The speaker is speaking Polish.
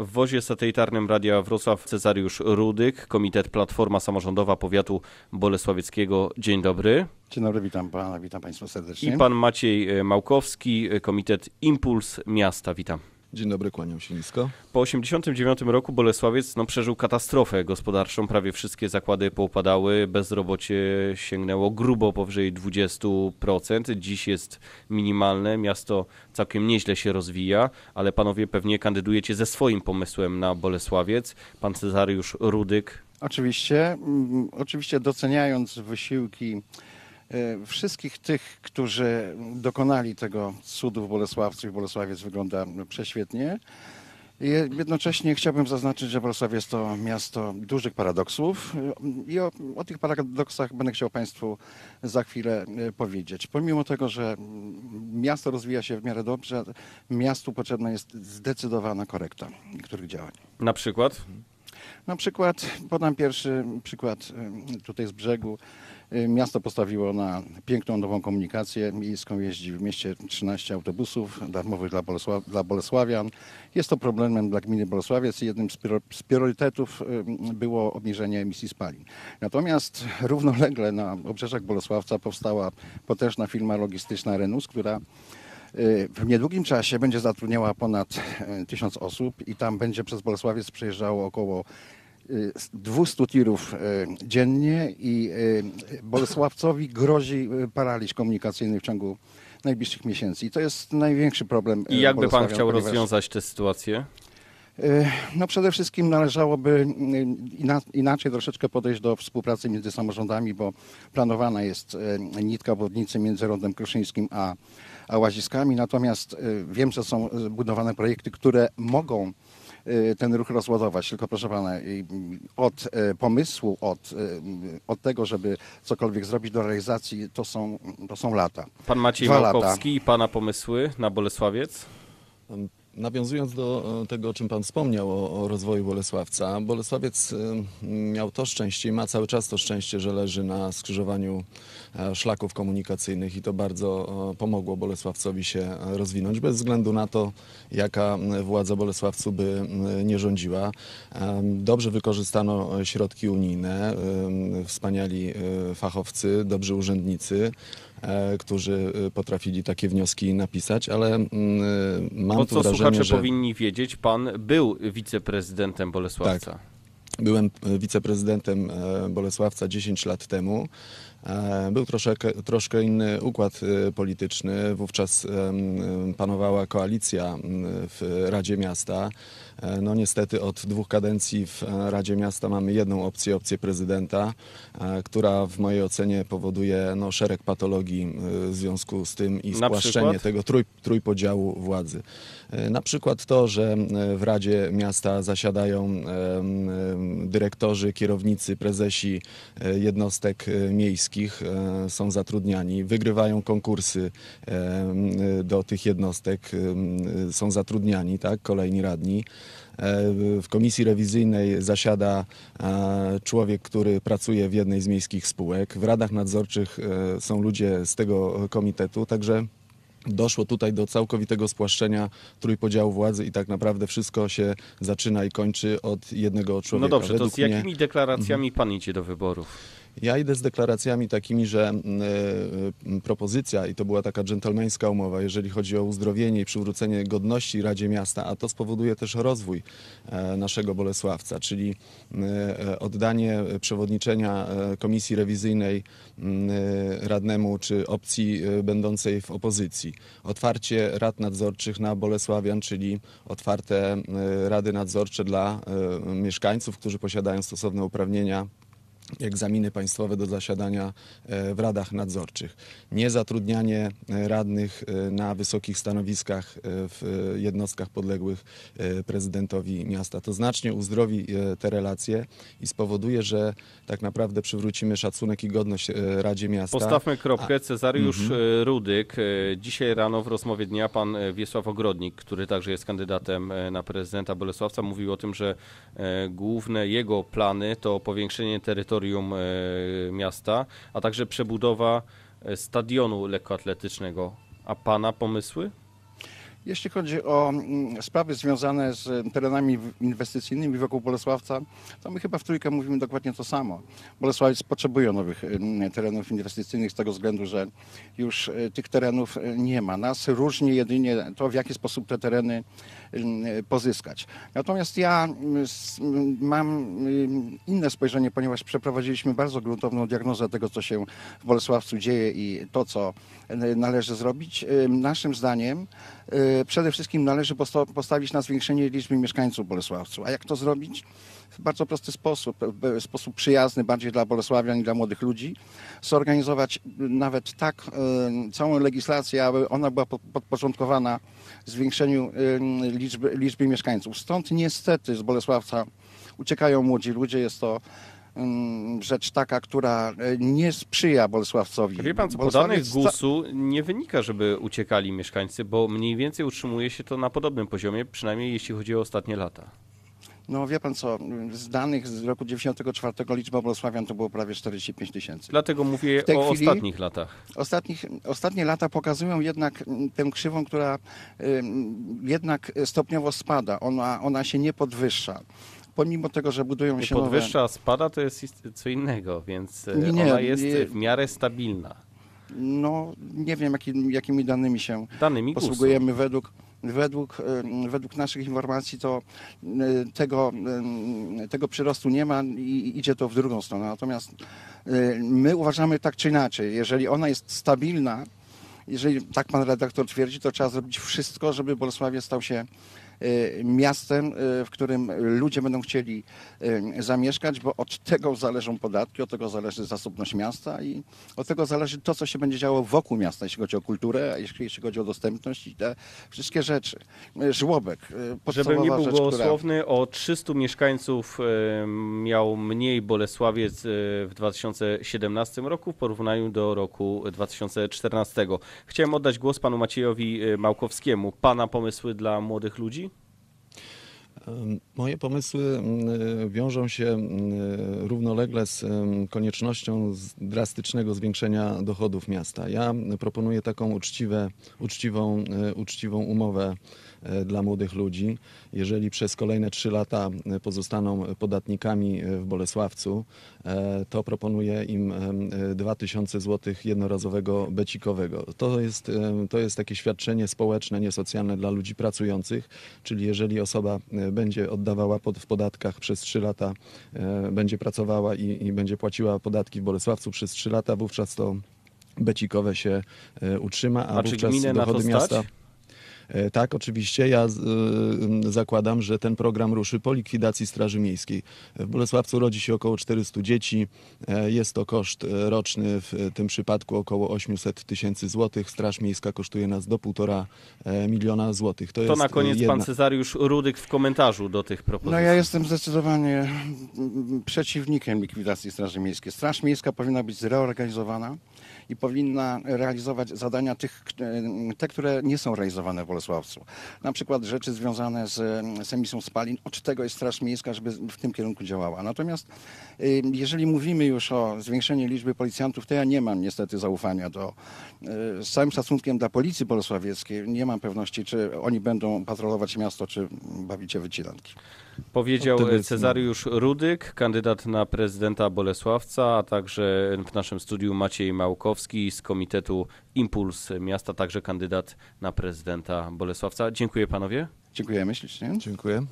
W wozie satelitarnym Radia Wrocław Cezariusz Rudyk, Komitet Platforma Samorządowa Powiatu Bolesławieckiego. Dzień dobry. Dzień dobry, witam pana, witam państwa serdecznie. I pan Maciej Małkowski, Komitet Impuls Miasta. Witam. Dzień dobry, kłaniam się nisko. Po 1989 roku Bolesławiec no, przeżył katastrofę gospodarczą. Prawie wszystkie zakłady poupadały. Bezrobocie sięgnęło grubo powyżej 20%. Dziś jest minimalne. Miasto całkiem nieźle się rozwija, ale panowie pewnie kandydujecie ze swoim pomysłem na Bolesławiec. Pan Cezariusz Rudyk. Oczywiście, mm, oczywiście doceniając wysiłki wszystkich tych, którzy dokonali tego cudu w Bolesławcu i Bolesławiec wygląda prześwietnie. Jednocześnie chciałbym zaznaczyć, że Bolesław jest to miasto dużych paradoksów i o, o, tych paradoksach będę chciał Państwu za chwilę e, powiedzieć. Pomimo tego, że miasto rozwija się w miarę dobrze, miastu potrzebna jest zdecydowana korekta niektórych działań. Na przykład? Na przykład, podam pierwszy przykład e, tutaj z brzegu. Y, miasto postawiło na piękną nową komunikację miejską. Jeździ w mieście 13 autobusów darmowych dla, Bolesław dla Bolesławian. Jest to problemem dla gminy Bolesławiec i jednym z, priorytetów y, było obniżenie emisji spalin. Natomiast równolegle na obrzeżach Bolesławca powstała potężna firma logistyczna Renus, która y, w niedługim czasie będzie zatrudniała ponad tysiąc osób i tam będzie przez Bolesławiec przejeżdżało około 200 tirów e, dziennie i e, Bolesławcowi grozi paraliż komunikacyjny w ciągu najbliższych miesięcy. I to jest największy problem. I jak by pan chciał ponieważ... rozwiązać tę sytuację? No przede wszystkim należałoby inaczej troszeczkę podejść do współpracy między samorządami, bo planowana jest nitka obwodnicy między Rondem Kruszyńskim a, a Łaziskami. Natomiast wiem, że są budowane projekty, które mogą Y, ten ruch rozładować. Tylko proszę pana, od y, pomysłu, od, y, od tego, żeby cokolwiek zrobić do realizacji, to są, to są lata. Pan Maciej Dwa Małkowski i pana pomysły na Bolesławiec? Nawiązując do e, tego, o czym Pan wspomniał, o, o, rozwoju Bolesławca, Bolesławiec e, miał to szczęście i ma cały czas to szczęście, że leży na skrzyżowaniu e, szlaków komunikacyjnych i to bardzo pomogło Bolesławcowi się rozwinąć, bez względu na to, jaka władza Bolesławcu by nie rządziła. Dobrze wykorzystano środki unijne, wspaniali fachowcy, dobrzy urzędnicy. E, którzy e, potrafili takie wnioski napisać, ale mm, e, mam Bo tu co wrażenie, słuchacze że... powinni wiedzieć, pan był wiceprezydentem Bolesławca. Tak. Byłem wiceprezydentem Bolesławca 10 lat temu. Był troszeczkę, troszkę inny układ polityczny. Wówczas panowała koalicja w Radzie Miasta. E, no niestety od dwóch kadencji w e, Radzie Miasta mamy jedną opcję, opcję prezydenta, e, która w mojej ocenie powoduje no, szereg patologii w związku z tym i spłaszczenie tego trój, trójpodziału władzy. Na przykład to, że w Radzie Miasta zasiadają dyrektorzy, kierownicy, prezesi jednostek miejskich, są zatrudniani, wygrywają konkursy do tych jednostek, są zatrudniani, tak, kolejni radni. E, w komisji rewizyjnej zasiada e, człowiek, który pracuje w jednej z miejskich spółek. W radach nadzorczych e, są ludzie z tego komitetu, także doszło tutaj do całkowitego spłaszczenia trójpodziału władzy i tak naprawdę wszystko się zaczyna i kończy od jednego człowieka. No dobrze, Według to z jakimi mnie... deklaracjami pan idzie do wyborów? Ja idę z deklaracjami takimi, że y, propozycja, i to była taka dżentelmeńska umowa, jeżeli chodzi o uzdrowienie i przywrócenie godności Radzie Miasta, a to spowoduje też rozwój y, naszego Bolesławca, czyli y, oddanie przewodniczenia komisji rewizyjnej radnemu czy opcji będącej w opozycji. Otwarcie rad nadzorczych na Bolesławian, czyli otwarte rady nadzorcze dla mieszkańców, którzy posiadają stosowne uprawnienia egzaminy państwowe do zasiadania e, w radach nadzorczych. Niezatrudnianie e, radnych e, na wysokich stanowiskach w jednostkach podległych prezydentowi miasta. To znacznie uzdrowi te relacje i spowoduje, że tak naprawdę przywrócimy szacunek i godność Radzie Miasta. Postawmy kropkę. Cezariusz mhm. Rudyk. Dzisiaj rano w rozmowie dnia pan Wiesław Ogrodnik, który także jest kandydatem na prezydenta Bolesławca, mówił o tym, że główne jego plany to powiększenie terytorium terytorium e, miasta, a także przebudowa e, stadionu lekkoatletycznego. A Pana pomysły? Jeśli chodzi o mm, sprawy związane z terenami inwestycyjnymi wokół Bolesławca, to my chyba w trójkę mówimy dokładnie to samo. Bolesławiec potrzebuje nowych mm, terenów inwestycyjnych z tego względu, że już y, tych terenów y, nie ma. Nas różni jedynie to, w jaki sposób te tereny y, pozyskać. Natomiast ja mm, mm, mam inne spojrzenie, ponieważ przeprowadziliśmy bardzo gruntowną diagnozę tego, co się w Bolesławcu dzieje i to, co y, należy zrobić. Naszym zdaniem przede wszystkim należy posta- postawić na zwiększenie liczby mieszkańców Bolesławcu. A jak to zrobić? W bardzo prosty sposób, w sposób przyjazny bardziej dla Bolesławian i dla młodych ludzi, zorganizować nawet tak y, całą legislację, aby ona była pod- podporządkowana zwiększeniu y, liczby, liczby mieszkańców. Stąd niestety z Bolesławca uciekają młodzi ludzie. Jest to rzecz taka, która y, nie sprzyja Bolesławcowi. Wie pan, co po danych GUS-u nie wynika, żeby uciekali mieszkańcy, bo mniej więcej utrzymuje się to na podobnym poziomie, przynajmniej jeśli chodzi o ostatnie lata. No wie pan co, z danych z roku 94 liczba Bolesławian to było prawie 45 tysięcy. Dlatego mówię o chwili- ostatnich latach. Ostatnich, ostatnie lata pokazują jednak mm, tę krzywą, która ym, jednak stopniowo spada. Ona, ona się nie podwyższa. Pomimo tego, że budują się nowe... podwyższa, a spada to jest co innego, więc e, Nie, nie, ona jest nie. w miarę stabilna. No nie wiem, jaki, jakimi danymi się Danymi GUS-u. posługujemy według, według, ym, według naszych informacji, to y, tego, tego przyrostu nie ma i idzie to w drugą stronę. Natomiast my uważamy tak czy inaczej, jeżeli ona jest stabilna, jeżeli tak pan redaktor twierdzi, to trzeba zrobić wszystko, żeby Bolesławie stał się miastem, y, w którym ludzie będą chcieli y, zamieszkać, bo od tego zależą podatki, od tego zależy zasobność miasta i od tego zależy to, co się będzie działo wokół miasta, jeśli chodzi o kulturę, a jeśli, chodzi o dostępność i te wszystkie rzeczy. Y, Żłobek, y, Żebym nie był rzecz, która... o 300 mieszkańców miał mniej Bolesławiec w 2017 roku w porównaniu do roku 2014. Chciałem oddać głos panu Maciejowi Małkowskiemu. Pana pomysły dla młodych ludzi? Moje pomysły mm, wiążą się mm, równolegle z koniecznością drastycznego zwiększenia dochodów miasta. Ja proponuję taką uczciwe, uczciwą, e, uczciwą umowę e, dla młodych ludzi. Jeżeli przez kolejne trzy lata e, pozostaną podatnikami e, w Bolesławcu, e, to proponuję im em, e, 2000 zł jednorazowego becikowego. To jest, to jest takie świadczenie społeczne, niesocjalne dla ludzi pracujących, czyli jeżeli osoba e, będzie oddawała pod, w podatkach przez 3 lata, e, będzie pracowała i, i będzie płaciła podatki w Bolesławcu przez 3 lata, wówczas to becikowe się e, utrzyma, a, A czy wówczas dochody stać? miasta... E, Tak, oczywiście. Ja y, zakładam, że ten program ruszy po likwidacji Straży Miejskiej. W Bolesławcu rodzi się około 400 dzieci. E, Jest to koszt e, roczny w e, tym przypadku około 800 tysięcy złotych. Straż Miejska kosztuje nas do 1,5 e, miliona złotych. To, To jest na koniec jedna... pan Cezariusz Rudyk w komentarzu do tych propozycji. No ja jestem zdecydowanie przeciwnikiem likwidacji Straży Miejskiej. Straż Miejska powinna być zreorganizowana i powinna realizować zadania tych, k- te, które nie są realizowane w Bolesławcu. Na przykład rzeczy związane z, z emisją spalin. Od tego jest Straż Miejska, żeby w tym kierunku działała. Natomiast y, jeżeli mówimy już o zwiększeniu liczby policjantów, to ja nie mam niestety zaufania do, y, z całym szacunkiem dla Policji Bolesławieckiej, nie mam pewności, czy oni będą patrolować miasto, czy bawić się wycinanki. Powiedział Optymizm. Cezariusz Rudyk, kandydat na prezydenta Bolesławca, a także w naszym studiu Maciej Małkowski z Komitetu Impuls Miasta, także kandydat na prezydenta Bolesławca. Dziękuję panowie. Dziękujemy ślicznie. Dziękuję.